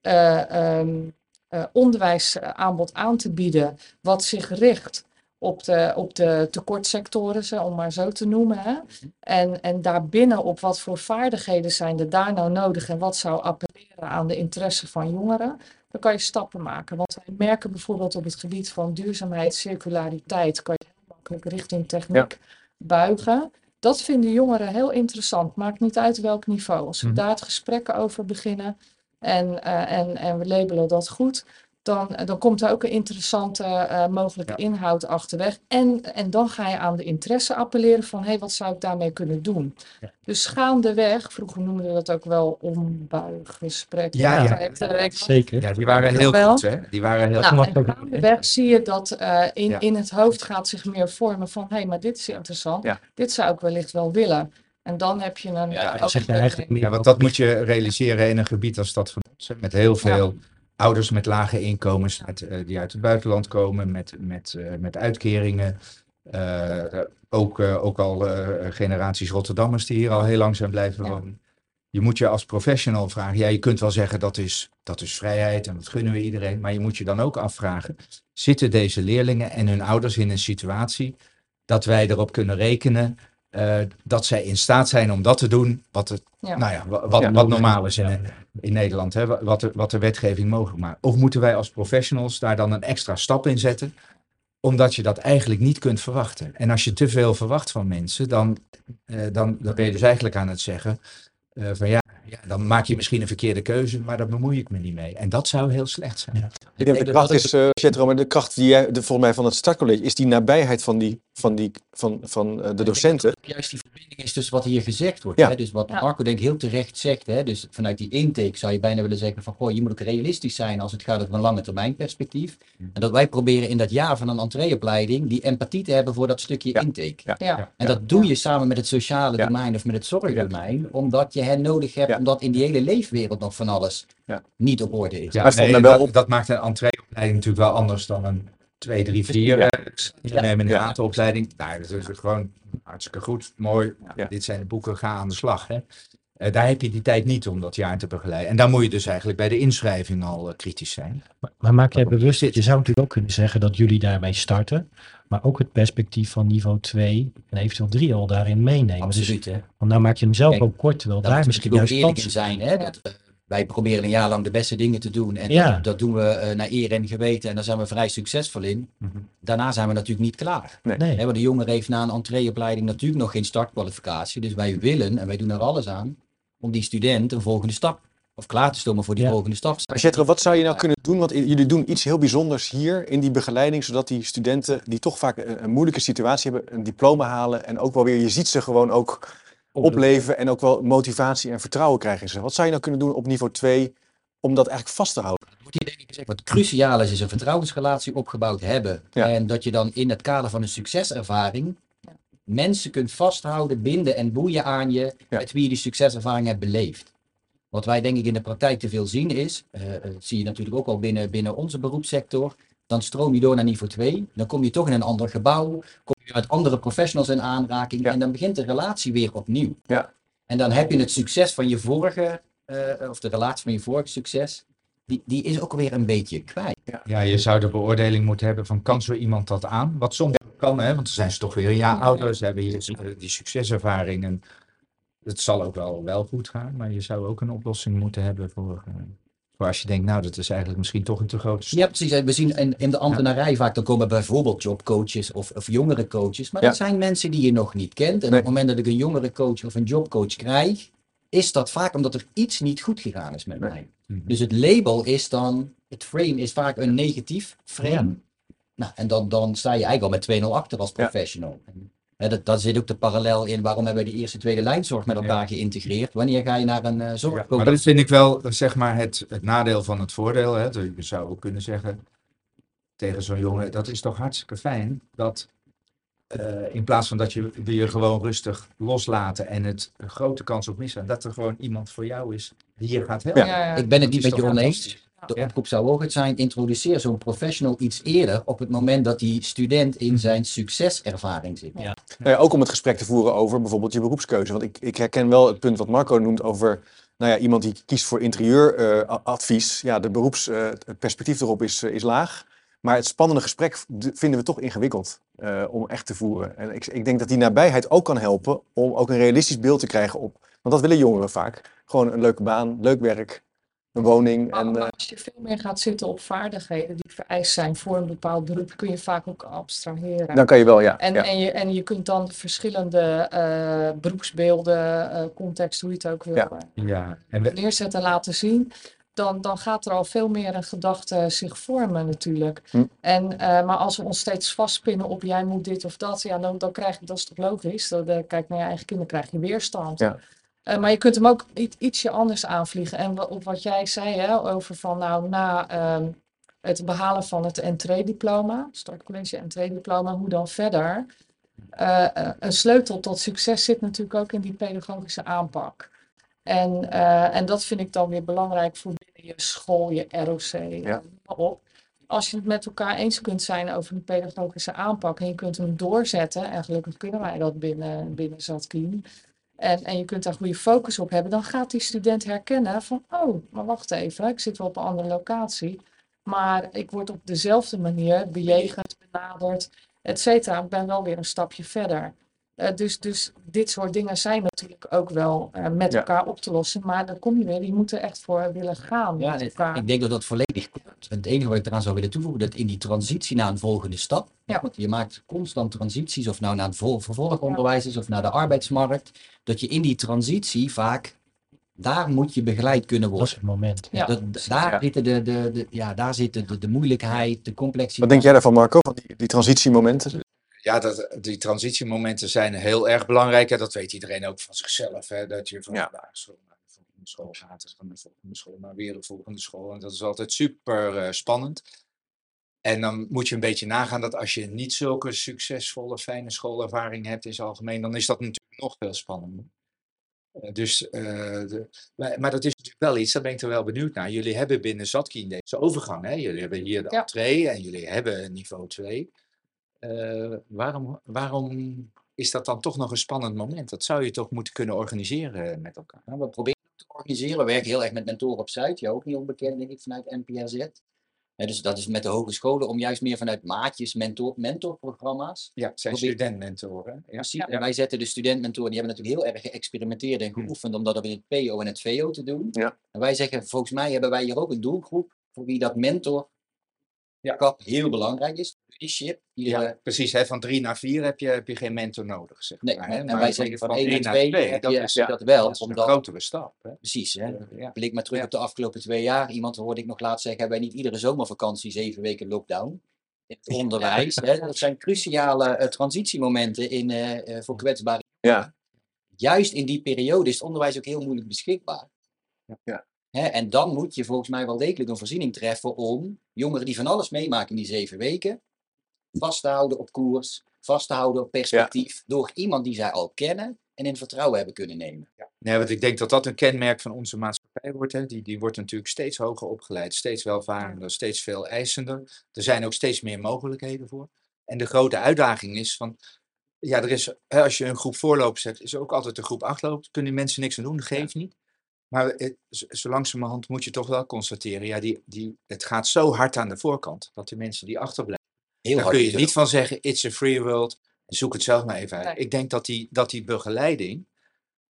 eh, ehm, eh, onderwijsaanbod aan te bieden wat zich richt op de, op de tekortsectoren, om maar zo te noemen. Hè? En, en daarbinnen op wat voor vaardigheden zijn er daar nou nodig en wat zou appelleren aan de interesse van jongeren. Dan kan je stappen maken. Want wij merken bijvoorbeeld op het gebied van duurzaamheid, circulariteit, kan je heel makkelijk richting techniek buigen. Dat vinden jongeren heel interessant. Maakt niet uit welk niveau. Als we Mhm. daar het gesprek over beginnen en, eh, en, en we labelen dat goed, dan, dan komt er ook een interessante eh, mogelijke Ja. inhoud achterweg. En, en dan ga je aan de interesse appelleren van, hé, hey, wat zou ik daarmee kunnen doen? Ja. Dus gaandeweg, vroeger noemden we dat ook wel ombuiggesprek. Ja, ja. Eh, Zeker. Ja, die waren heel Wel. goed, hè? Die waren heel nou, en ook- gaandeweg zie je dat eh, in, Ja. in het hoofd gaat zich meer vormen van, hé, maar dit is interessant. Ja. Dit zou ik wellicht wel willen. En dan heb je een... Ja, eh, zeg je eigenlijk meer Ja, want dat moet je realiseren in een gebied als dat van ons. Met heel veel ouders met lage inkomens, met, eh, die uit het buitenland komen, met, met, eh, met uitkeringen. Eh, ook, ook al generaties Rotterdammers die hier al heel lang zijn blijven Ja. wonen. Je moet je als professional vragen. Ja, je kunt wel zeggen dat is, dat is vrijheid en dat gunnen we iedereen. Maar je moet je dan ook afvragen. Zitten deze leerlingen en hun ouders in een situatie dat wij erop kunnen rekenen eh, dat zij in staat zijn om dat te doen wat, het, Ja. nou ja, wa- wat, Ja. wat normaal is in, in Nederland, hè, wa- wat, de, wat de wetgeving mogelijk maakt. Of moeten wij als professionals daar dan een extra stap in zetten, omdat je dat eigenlijk niet kunt verwachten. En als je te veel verwacht van mensen, dan, eh, dan, dan ben je dus eigenlijk aan het zeggen eh, van ja, ja, dan maak je misschien een verkeerde keuze, maar daar bemoei ik me niet mee. En dat zou heel slecht zijn. Ja. Ik denk dat de kracht is, eh Jetro, maar de kracht die jij, de, volgens mij van het startcollege, is die nabijheid van, die, van, die, van, van eh, de docenten. Juist die verbinding is tussen wat hier gezegd wordt. Ja. Hè? Dus wat Ja. Marco denk ik heel terecht zegt. Hè? Dus vanuit die intake zou je bijna willen zeggen van goh, je moet ook realistisch zijn als het gaat over een lange termijn perspectief. Mm. En dat wij proberen in dat jaar van een entreeopleiding die empathie te hebben voor dat stukje Ja. intake. Ja. Ja. En dat doe je samen met het sociale Ja. domein of met het zorgdomein, omdat je hen nodig hebt, Ja. omdat in die hele leefwereld nog van alles Ja. niet op orde is. Ja, nee, dat, dat maakt een entreeopleiding natuurlijk wel anders dan een 2, 3, 4. Ja. Ja. Neem een Ja. opleiding. Nou, dat is gewoon hartstikke goed, mooi. Ja. Dit zijn de boeken, ga aan de slag. Hè. Eh, daar heb je die tijd niet om dat jaar te begeleiden. En dan moet je dus eigenlijk bij de inschrijving al eh, kritisch zijn. Maar, maar maak jij bewust, je zou natuurlijk ook kunnen zeggen dat jullie daarmee starten, maar ook het perspectief van niveau 2 en eventueel 3 al daarin meenemen. Dus, Absoluut. Hè? want nou maak je hem zelf Kijk, ook kort, terwijl Daar daar misschien juist eerlijk zijn. Hè? Dat, eh, wij proberen een jaar lang de beste dingen te doen. En Ja. dat, dat doen we eh, naar eer en geweten. En daar zijn we vrij succesvol in. Mhm. Daarna zijn we natuurlijk niet klaar. Nee. Hè, want de jongere heeft na een entreeopleiding natuurlijk nog geen startkwalificatie. Dus wij willen, en wij doen er alles aan, om die student een volgende stap, of klaar te stomen voor die Ja. volgende stap. Maar Jetro, wat zou je nou kunnen doen? Want jullie doen iets heel bijzonders hier in die begeleiding, zodat die studenten die toch vaak een, een moeilijke situatie hebben, een diploma halen en ook wel weer, je ziet ze gewoon ook opleven en ook wel motivatie en vertrouwen krijgen. in ze. Wat zou je nou kunnen doen op niveau 2 om dat eigenlijk vast te houden? wordt hier denk ik gezegd, wat cruciaal is, is een vertrouwensrelatie opgebouwd hebben. Ja. En dat je dan in het kader van een succeservaring mensen kunt vasthouden, binden en boeien aan je, Ja. met wie je die succeservaring hebt beleefd. Wat wij denk ik in de praktijk te veel zien is, eh, eh, zie je natuurlijk ook al binnen, binnen onze beroepssector, dan stroom je door naar niveau 2, dan kom je toch in een ander gebouw, kom je met andere professionals in aanraking Ja. en dan begint de relatie weer opnieuw. Ja. En dan heb je het succes van je vorige, eh, of de relatie van je vorige succes, die, die is ook weer een beetje kwijt. Ja, je zou de beoordeling moeten hebben van kan zo iemand dat aan? Wat soms kan, hè? want dan zijn ze toch weer een jaar ouder. Ze hebben hier die succeservaring. En het zal ook wel, wel goed gaan, maar je zou ook een oplossing moeten hebben voor, eh, voor als je denkt, nou dat is eigenlijk misschien toch een te grote stap. Ja, precies. We zien in, in de ambtenarij vaak, dan komen bijvoorbeeld jobcoaches of, of jongere coaches. Maar Ja. dat zijn mensen die je nog niet kent. En Nee. op het moment dat ik een jongere coach of een jobcoach krijg, is dat vaak omdat er iets niet goed gegaan is met Nee. mij. Mhm. Dus het label is dan, het frame is vaak een negatief frame. Ja. Nou, en dan, dan sta je eigenlijk al met 2-0 achter als Ja. professional. Hè, dat, dat zit ook de parallel in waarom hebben we die eerste tweede lijnzorg met elkaar geïntegreerd. Wanneer ga je naar een zorg? Ja, maar dat vind ik wel, zeg maar, het, het nadeel van het voordeel. Hè. Je zou ook kunnen zeggen tegen zo'n jongen, dat is toch hartstikke fijn dat eh, in plaats van dat je je gewoon rustig loslaten en het een grote kans op missen, dat er gewoon iemand voor jou is die je gaat helpen. Ja, ja. Ik ben het Dat niet met je oneens. De Ja. oproep zou ook het zijn, introduceer zo'n professional iets eerder op het moment dat die student in zijn succeservaring zit. Ja. Nou ja, ook om het gesprek te voeren over bijvoorbeeld je beroepskeuze. Want ik, ik herken wel het punt wat Marco noemt over nou ja, iemand die kiest voor interieuradvies. ja, de beroepsperspectief erop is, eh, is laag. Maar het spannende gesprek vinden we toch ingewikkeld eh, om echt te voeren. En ik, ik denk dat die nabijheid ook kan helpen om ook een realistisch beeld te krijgen op. Want dat willen jongeren vaak. Gewoon een leuke baan, leuk werk, een woning. Maar, En, maar eh, als je veel meer gaat zitten op vaardigheden die vereist zijn voor een bepaald beroep, kun je vaak ook abstraheren. dan kan je wel, ja. En, ja. en, je, en je kunt dan de verschillende eh, beroepsbeelden, eh, context, hoe je het ook wil, Ja. eh, Ja, en we- neerzetten, laten zien. Dan, dan gaat er al veel meer een gedachte zich vormen natuurlijk. Hm. En, eh, maar als we ons steeds vastpinnen op jij moet dit of dat, ja, dan, dan krijg je, dat is toch logisch. Dan, kijk naar je eigen kinderen, krijg je weerstand. Ja. Eh, maar je kunt hem ook iets, ietsje anders aanvliegen. En op wat jij zei hè, over van nou na ehm, het behalen van het entree-diploma, startcollege entree-diploma, hoe dan verder? Eh, eh, een sleutel tot succes zit natuurlijk ook in die pedagogische aanpak. En, en dat vind ik dan weer belangrijk voor binnen je school, je ROC, Ja. op. Als je het met elkaar eens kunt zijn over een pedagogische aanpak en je kunt hem doorzetten, en gelukkig kunnen wij dat binnen, binnen Zatkin, en, je kunt daar goede focus op hebben, dan gaat die student herkennen van, oh, maar wacht even, ik zit wel op een andere locatie, maar ik word op dezelfde manier bejegend, benaderd, et cetera. Ik ben wel weer een stapje verder. Eh, dus, dus dit soort dingen zijn natuurlijk ook wel eh, met Ja. elkaar op te lossen, maar dan kom je weer, je moet er echt voor willen gaan Ja, met elkaar. ik denk dat dat volledig klopt. Het enige wat ik eraan zou willen toevoegen, dat in die transitie naar een volgende stap. Ja. Goed, je maakt constant transities, of nou naar het vol- vervolgonderwijs is of naar de arbeidsmarkt. Dat je in die transitie vaak, daar moet je begeleid kunnen Dat is worden. het moment. Ja. Dat, daar, Ja. zitten de, de, de, ja, daar zitten de, de moeilijkheid, de complexiteit. Wat denk jij daarvan, Marco? Van die, die transitiemomenten? Ja, dat, die transitiemomenten zijn heel erg belangrijk. En dat weet iedereen ook van zichzelf. Hè? Dat je van Ja. de school naar de volgende school gaat. en Van de volgende school naar weer de volgende school. En dat is altijd super eh, spannend. En dan moet je een beetje nagaan dat als je niet zulke succesvolle, fijne schoolervaring hebt in zijn algemeen, dan is dat natuurlijk nog veel spannender. Eh, dus, eh, de, maar, maar dat is natuurlijk wel iets, daar ben ik er wel benieuwd naar. Jullie hebben binnen Zatkin deze overgang. Hè? Jullie hebben hier de Ja. entree en jullie hebben niveau 2. Eh, waarom, waarom is dat dan toch nog een spannend moment? Dat zou je toch moeten kunnen organiseren met elkaar. Nou, we proberen het te organiseren. We werken heel erg met mentoren op Zuid. Jou ook niet onbekend, denk ik, vanuit NPRZ. Hè, dus dat is met de hogescholen om juist meer vanuit maatjes, mentor, mentorprogramma's. Ja, het zijn studentmentoren. Ja. Precies. En wij zetten de studentmentoren, die hebben natuurlijk heel erg geëxperimenteerd en geoefend om dat op in het PO en het VO te doen. Ja. En wij zeggen, volgens mij hebben wij hier ook een doelgroep voor wie dat mentor Ja. heel belangrijk is. Ja, precies. Hè? Van drie naar vier heb je, heb je geen mentor nodig. Zeg Nee, maar, en hè? wij Maar zeggen van één één naar twee heb dat je is, dat wel, dat is een omdat- grotere stap. Hè? Precies, hè. Eh, ja. Blik maar terug Ja. op de afgelopen twee jaar. Iemand hoorde ik nog laatst zeggen, hebben wij niet iedere zomervakantie zeven weken lockdown? In het onderwijs. Hè? Dat zijn cruciale eh, transitiemomenten in, eh, eh, voor kwetsbare Ja. juist in die periode is het onderwijs ook heel moeilijk beschikbaar. Ja. Hè, en dan moet je volgens mij wel degelijk een voorziening treffen om jongeren die van alles meemaken in die zeven weken, vast te houden op koers, vast te houden op perspectief, door iemand die zij al kennen en in vertrouwen hebben kunnen nemen. Nee, want ik denk dat dat een kenmerk van onze maatschappij wordt. Hè. Die, die wordt natuurlijk steeds hoger opgeleid, steeds welvarender, steeds veel eisender. Er zijn ook steeds meer mogelijkheden voor. En de grote uitdaging is van, ja, er is, hè, als je een groep voorlopers hebt, is er ook altijd een groep achterloopt. Kunnen die mensen niks aan doen, dat geeft niet. Maar eh, zo zo langzamerhand moet je toch wel constateren, ja, die, die, het gaat zo hard aan de voorkant, dat de mensen die achterblijven, Heel daar hard. kun je niet van zeggen, it's a free world, zoek het zelf maar even uit. Nee. Ik denk dat die, dat die begeleiding,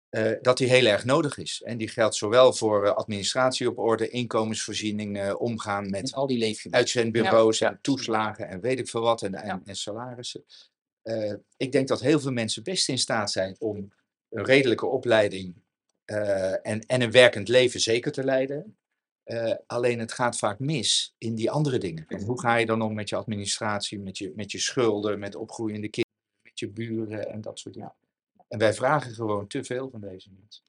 eh, dat die heel erg nodig is. En die geldt zowel voor eh, administratie op orde, inkomensvoorziening, omgaan met Met al die leefgebieden. uitzendbureaus en toeslagen en weet ik veel wat en, en, Ja. en salarissen. Eh, ik denk dat heel veel mensen best in staat zijn om een redelijke opleiding en, en een werkend leven zeker te leiden. Eh, alleen het gaat vaak mis in die andere dingen. Want hoe ga je dan om met je administratie, met je, met je schulden, met opgroeiende kinderen, met je buren en dat soort dingen. En wij vragen gewoon te veel van deze mensen.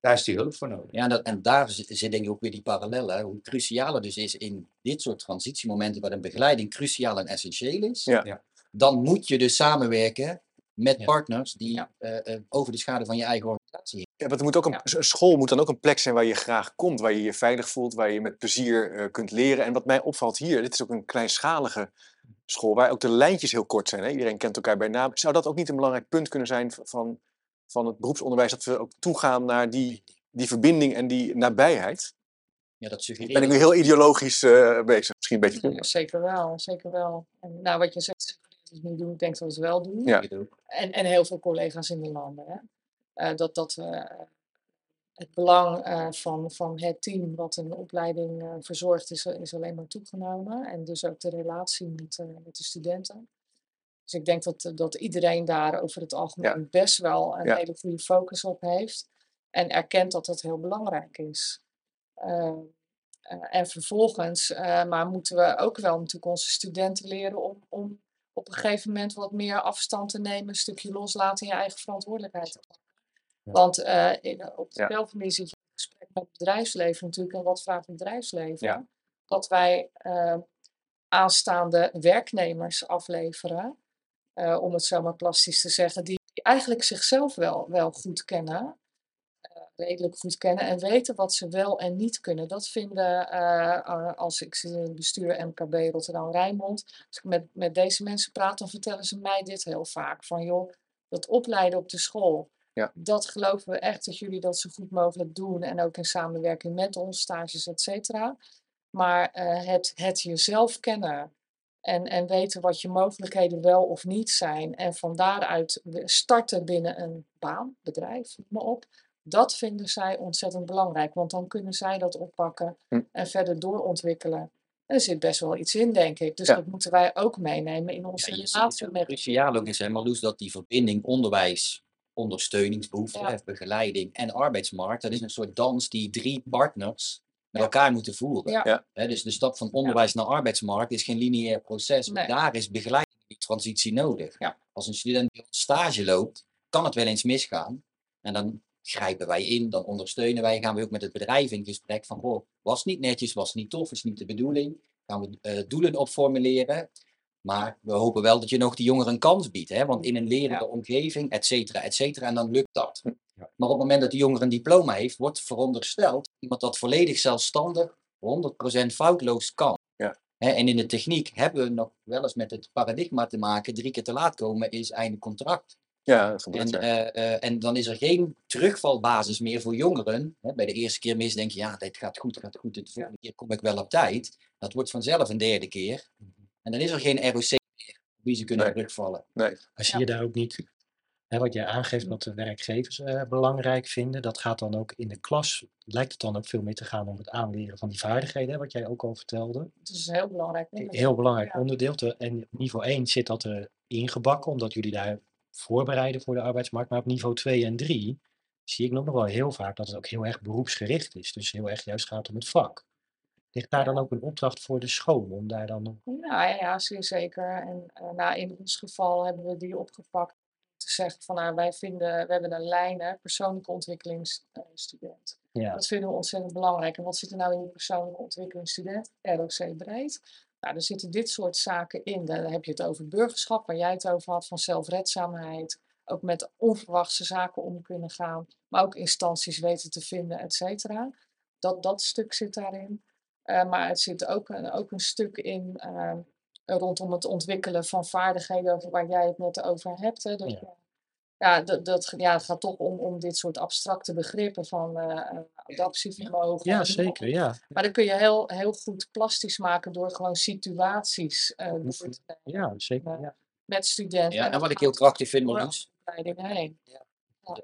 Daar is die hulp voor nodig. Ja, en, dat, en daar zi- zit denk ik ook weer die parallellen. Hoe cruciaal het dus is in dit soort transitiemomenten waar een begeleiding cruciaal en essentieel is. Ja. Ja. Dan moet je dus samenwerken met Ja. partners die Ja. eh, eh, over de schade van je eigen organisatie heen. Ja, want er moet ook een, school moet dan ook een plek zijn waar je graag komt, waar je je veilig voelt, waar je met plezier eh, kunt leren. En wat mij opvalt hier, dit is ook een kleinschalige school, waar ook de lijntjes heel kort zijn. Hè? Iedereen kent elkaar bij naam. Zou dat ook niet een belangrijk punt kunnen zijn van, van het beroepsonderwijs, dat we ook toegaan naar die, die verbinding en die nabijheid? Ja, dat suggereert. Ben ik nu heel ideologisch eh, bezig? Misschien een beetje. Ja, zeker wel, zeker wel. En nou, wat je zegt, het niet doen, ik denk dat we het wel doen. Ja. En, en heel veel collega's in de landen. Hè? Eh, dat dat we het belang eh, van, van het team wat een opleiding eh, verzorgt, is, is alleen maar toegenomen. En dus ook de relatie met, eh, met de studenten. Dus ik denk dat, dat iedereen daar over het algemeen best wel een Ja. hele goede focus op heeft. En erkent dat dat heel belangrijk is. Eh, eh, en vervolgens, eh, maar moeten we ook wel natuurlijk onze studenten leren om, om op een gegeven moment wat meer afstand te nemen, een stukje loslaten en je eigen verantwoordelijkheid te. Want eh, in, op de. Belvemie zit je in gesprek met het bedrijfsleven natuurlijk. En wat vraagt het bedrijfsleven? Dat wij eh, aanstaande werknemers afleveren, eh, om het zo maar plastisch te zeggen, die, die eigenlijk zichzelf wel, wel goed kennen. eh, redelijk goed kennen en weten wat ze wel en niet kunnen. Dat vinden, eh, eh, als ik zit in het bestuur MKB Rotterdam Rijnmond, als ik met, met deze mensen praat, dan vertellen ze mij dit heel vaak. Van joh, dat opleiden op de school, Ja. dat geloven we echt dat jullie dat zo goed mogelijk doen. En ook in samenwerking met ons, stages, et cetera. Maar eh, het, het jezelf kennen en, en weten wat je mogelijkheden wel of niet zijn. En van daaruit starten binnen een baan, bedrijf, noem maar op. Dat vinden zij ontzettend belangrijk. Want dan kunnen zij dat oppakken Hm. en verder doorontwikkelen. En er zit best wel iets in, denk ik. Dus Ja. dat moeten wij ook meenemen in onze Ja, relatie het met cruciaal ook is, hè, Marloes, dat die verbinding onderwijs, ondersteuningsbehoefte, Ja. begeleiding en arbeidsmarkt, dat is een soort dans die drie partners met elkaar moeten voeren. Ja. Dus de stap van onderwijs naar arbeidsmarkt is geen lineair proces. Nee. Daar is begeleiding in die transitie nodig. Ja. Als een student die op stage loopt, kan het wel eens misgaan. En dan grijpen wij in, dan ondersteunen wij, gaan we ook met het bedrijf in gesprek van, goh, was niet netjes, was niet tof, is niet de bedoeling. Gaan we eh, doelen op formuleren. Maar we hopen wel dat je nog die jongeren een kans biedt. Hè? Want in een lerende Ja. omgeving, et cetera, et cetera. En dan lukt dat. Hm. Ja. Maar op het moment dat die jongere een diploma heeft, wordt verondersteld iemand dat volledig zelfstandig, 100% foutloos kan. Ja. Hè, en in de techniek hebben we nog wel eens met het paradigma te maken. Drie keer te laat komen is einde contract. Ja. En, eh, eh, en dan is er geen terugvalbasis meer voor jongeren. Hè, bij de eerste keer mis denk je, ja, dit gaat goed, gaat goed. De volgende keer kom ik wel op tijd. Dat wordt vanzelf een derde keer. En dan is er geen ROC meer op wie ze kunnen Nee. terugvallen. Nee. Maar zie je daar ook niet, hè, wat jij aangeeft, wat de werkgevers eh, belangrijk vinden, dat gaat dan ook in de klas, lijkt het dan ook veel meer te gaan om het aanleren van die vaardigheden, hè, wat jij ook al vertelde. Dat is een heel belangrijk onderdeel. heel belangrijk Ja. onderdeel. Te- En op niveau 1 zit dat er ingebakken, omdat jullie daar voorbereiden voor de arbeidsmarkt. Maar op niveau 2 en 3 zie ik nog wel heel vaak dat het ook heel erg beroepsgericht is. Dus heel erg juist gaat om het vak. Ligt daar dan ook een opdracht voor de school om daar dan nog Ja, ja, ja, zeer zeker. En nou, in ons geval hebben we die opgepakt te zeggen van nou, wij vinden, we hebben een lijn, hè, persoonlijke ontwikkelingsstudent. Ja, Dat vinden we ontzettend belangrijk. En wat zit er nou in die persoonlijke ontwikkelingsstudent? ROC breed. Nou, er zitten dit soort zaken in. Dan heb je het over burgerschap, waar jij het over had, van zelfredzaamheid. Ook met onverwachte zaken om kunnen gaan. Maar ook instanties weten te vinden, et cetera. Dat, dat stuk zit daarin. Eh, maar het zit ook een, ook een stuk in eh, rondom het ontwikkelen van vaardigheden over waar jij het net over hebt. Hè. Dus, Ja. dat, dat, ja, het gaat toch om, om dit soort abstracte begrippen van eh, eh, adaptievermogen. ja zeker. Ja. Maar dan kun je heel, heel goed plastisch maken door gewoon situaties eh, door Oefenen. te nemen ja, zeker. Ja. met studenten. Ja, en dat wat ik heel krachtig vind, opleidingen heen.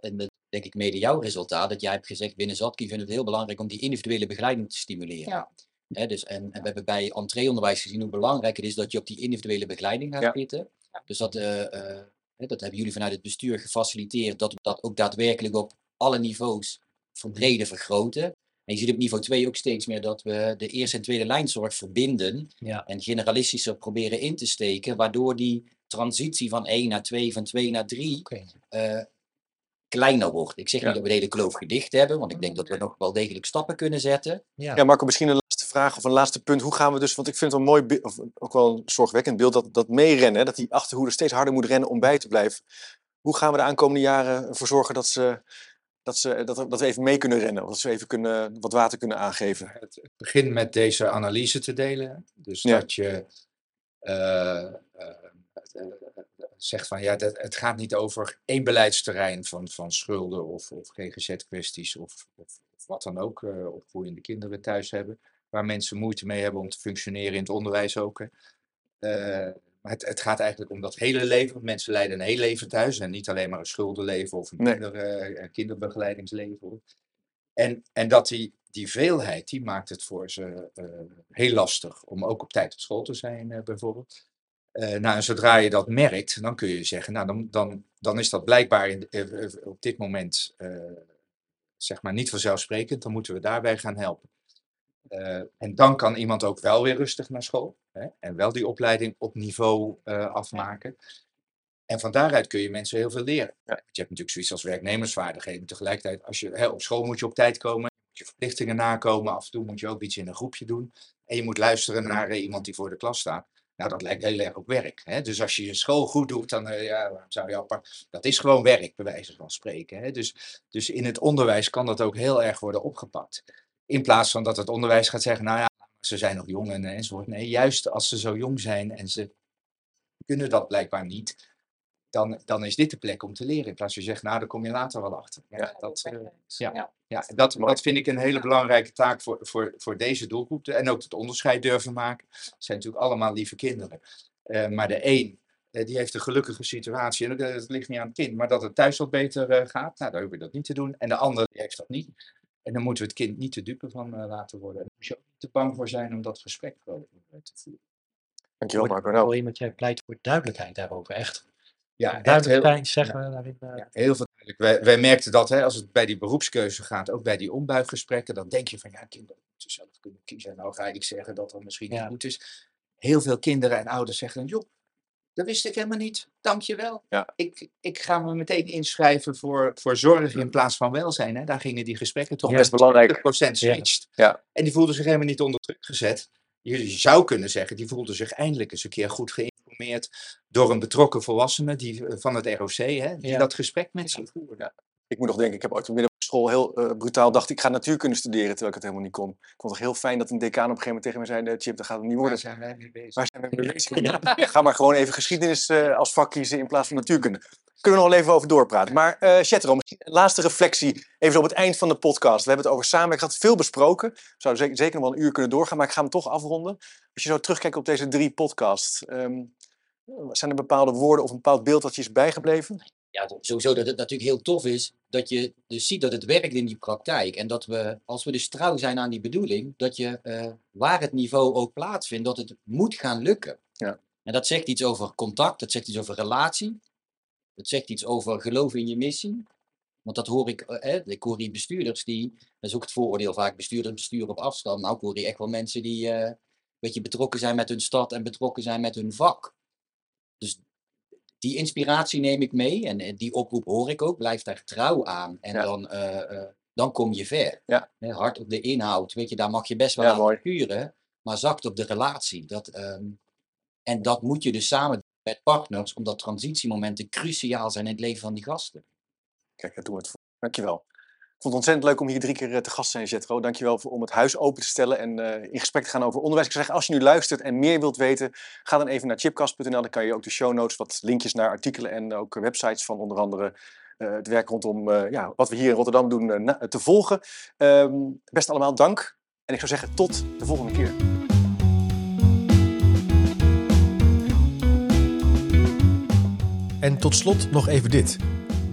en dat denk ik mede jouw resultaat, dat jij hebt gezegd binnen Zatki vinden we het heel belangrijk om die individuele begeleiding te stimuleren. Ja. Dus, en, en we hebben bij entreeonderwijs gezien hoe belangrijk het is dat je op die individuele begeleiding gaat Ja. zitten. Dus dat, eh, eh, hè, dat hebben jullie vanuit het bestuur gefaciliteerd, dat we dat ook daadwerkelijk op alle niveaus verbreden, vergroten. En je ziet op niveau 2 ook steeds meer dat we de eerste en tweede lijnzorg verbinden Ja. en generalistischer proberen in te steken, waardoor die transitie van 1 naar 2, van 2 naar 3 Oké. eh, kleiner wordt. Ik zeg Ja. niet dat we de hele kloof gedicht hebben, want ik denk dat we nog wel degelijk stappen kunnen zetten. Ja. Ja, Marco, misschien een vraag of een laatste punt. Hoe gaan we dus, want ik vind het een mooi, of ook wel een zorgwekkend beeld, dat, dat meerennen, dat die achterhoede steeds harder moet rennen om bij te blijven. Hoe gaan we de aankomende jaren ervoor zorgen dat, ze, dat, ze, dat, dat we even mee kunnen rennen, of dat ze even kunnen, wat water kunnen aangeven? Het begint met deze analyse te delen. Dus Ja. dat je eh, eh, eh, zegt van ja, dat, het gaat niet over één beleidsterrein van, van schulden of, of GGZ-kwesties of, of, of wat dan ook, eh opgroeiende kinderen thuis hebben, waar mensen moeite mee hebben om te functioneren in het onderwijs ook. Eh, maar het, het gaat eigenlijk om dat hele leven. Mensen leiden een heel leven thuis en niet alleen maar een schuldenleven of een, Nee. kinder, eh, kinderbegeleidingsleven. En, en dat die, die veelheid, die maakt het voor ze eh, heel lastig om ook op tijd op school te zijn, bijvoorbeeld. Nou, en zodra je dat merkt, dan kun je zeggen, nou, dan, dan, dan is dat blijkbaar in, op dit moment zeg maar niet vanzelfsprekend. Dan moeten we daarbij gaan helpen. Eh, en dan kan iemand ook wel weer rustig naar school hè, en wel die opleiding op niveau eh, afmaken. En van daaruit kun je mensen heel veel leren. Ja. Je hebt natuurlijk zoiets als werknemersvaardigheden. Tegelijkertijd, als je, hè, op school moet je op tijd komen, moet je verplichtingen nakomen. Af en toe moet je ook iets in een groepje doen. En je moet luisteren naar eh, iemand die voor de klas staat. Nou, dat lijkt heel erg op werk. Hè? Dus als je je school goed doet, dan ja, waarom zou je apart. Dat is gewoon werk, bij wijze van spreken. Hè? Dus, dus in het onderwijs kan dat ook heel erg worden opgepakt. In plaats van dat het onderwijs gaat zeggen, nou ja, ze zijn nog jong en, enzovoort. Nee, juist als ze zo jong zijn en ze kunnen dat blijkbaar niet, dan, dan is dit de plek om te leren. In plaats van je zegt, nou, daar kom je later wel achter. Ja, dat, eh, ja. ja. dat, dat vind ik een hele belangrijke taak voor, voor, voor deze doelgroep. En ook het onderscheid durven maken. Het zijn natuurlijk allemaal lieve kinderen. Eh, maar de een, eh, die heeft een gelukkige situatie. En dat, ligt niet aan het kind. Maar dat het thuis wat beter gaat, nou, dan hoef je dat niet te doen. En de ander, die heeft dat niet. En dan moeten we het kind niet te dupe van eh, laten worden. En daar moet je ook niet te bang voor zijn om dat gesprek te voeren. Dankjewel, Marco. wel Nou, iemand, jij pleit voor duidelijkheid daarover, echt. Ja, heel, Duidelijkheid zeggen we daarin. eh, Ja, heel veel duidelijk. Wij, wij merkten dat hè, als het bij die beroepskeuze gaat, ook bij die ombuiggesprekken, dan denk je van ja, kinderen moeten zelf kunnen kiezen. Nou ga ik zeggen dat dat misschien Ja. niet goed is. Heel veel kinderen en ouders zeggen dan, joh, dat wist ik helemaal niet. Dank je wel. Ja. Ik, ik ga me meteen inschrijven voor, voor zorg in plaats van welzijn. Hè. Daar gingen die gesprekken toch Ja. best belangrijk. 20% switcht. Ja. En die voelden zich helemaal niet onder druk gezet. Je, zou kunnen zeggen, die voelden zich eindelijk eens een keer goed geïnformeerd door een betrokken volwassene die, eh, van het ROC, hè, die Ja. dat gesprek met ze voerde. Ik moet nog denken, ik heb ooit school heel eh, brutaal dacht ik ga natuurkunde studeren, terwijl ik het helemaal niet kon. Ik vond het heel fijn dat een decaan op een gegeven moment tegen me zei, "Eh, Chip, dat gaat het niet Waar worden. zijn wij mee bezig? Waar zijn we mee bezig? Ga maar gewoon even geschiedenis eh, als vak kiezen in plaats van natuurkunde. Kunnen we nog even over doorpraten. Maar Chetro, misschien een laatste reflectie, even op het eind van de podcast. We hebben het over samenwerking, gehad, veel besproken. We zouden zeker, zeker nog wel een uur kunnen doorgaan, maar ik ga hem toch afronden. Als je zo terugkijkt op deze drie podcasts, ehm, zijn er bepaalde woorden of een bepaald beeld dat je is bijgebleven? Ja, sowieso dat het natuurlijk heel tof is dat je dus ziet dat het werkt in die praktijk. En dat we, als we dus trouw zijn aan die bedoeling, dat je eh, waar het niveau ook plaatsvindt, dat het moet gaan lukken. Ja. En dat zegt iets over contact, dat zegt iets over relatie, dat zegt iets over geloof in je missie. Want dat hoor ik, eh, eh, ik hoor die bestuurders die, dat is ook het vooroordeel vaak, bestuurders besturen op afstand. Nou, ik hoor die echt wel mensen die eh, een beetje betrokken zijn met hun stad en betrokken zijn met hun vak. Dus die inspiratie neem ik mee en die oproep hoor ik ook. Blijf daar trouw aan en Ja. dan, eh, eh, dan kom je ver. Ja. Hè, hard op de inhoud, weet je, daar mag je best wel Ja, aan vuren, maar zacht op de relatie. Dat, ehm, en dat moet je dus samen met partners, omdat transitiemomenten cruciaal zijn in het leven van die gasten. Kijk, daar doen we het voor. Dankjewel. Vond het ontzettend leuk om hier drie keer eh, te gast te zijn, Jetro. Dankjewel voor, om het huis open te stellen en eh, in gesprek te gaan over onderwijs. Ik zou zeggen, als je nu luistert en meer wilt weten, ga dan even naar chipcast.nl. Dan kan je ook de show notes, wat linkjes naar artikelen en ook websites van onder andere eh, het werk rondom ja, wat we hier in Rotterdam doen te volgen. Ehm, best allemaal dank. En ik zou zeggen, tot de volgende keer. En tot slot nog even dit.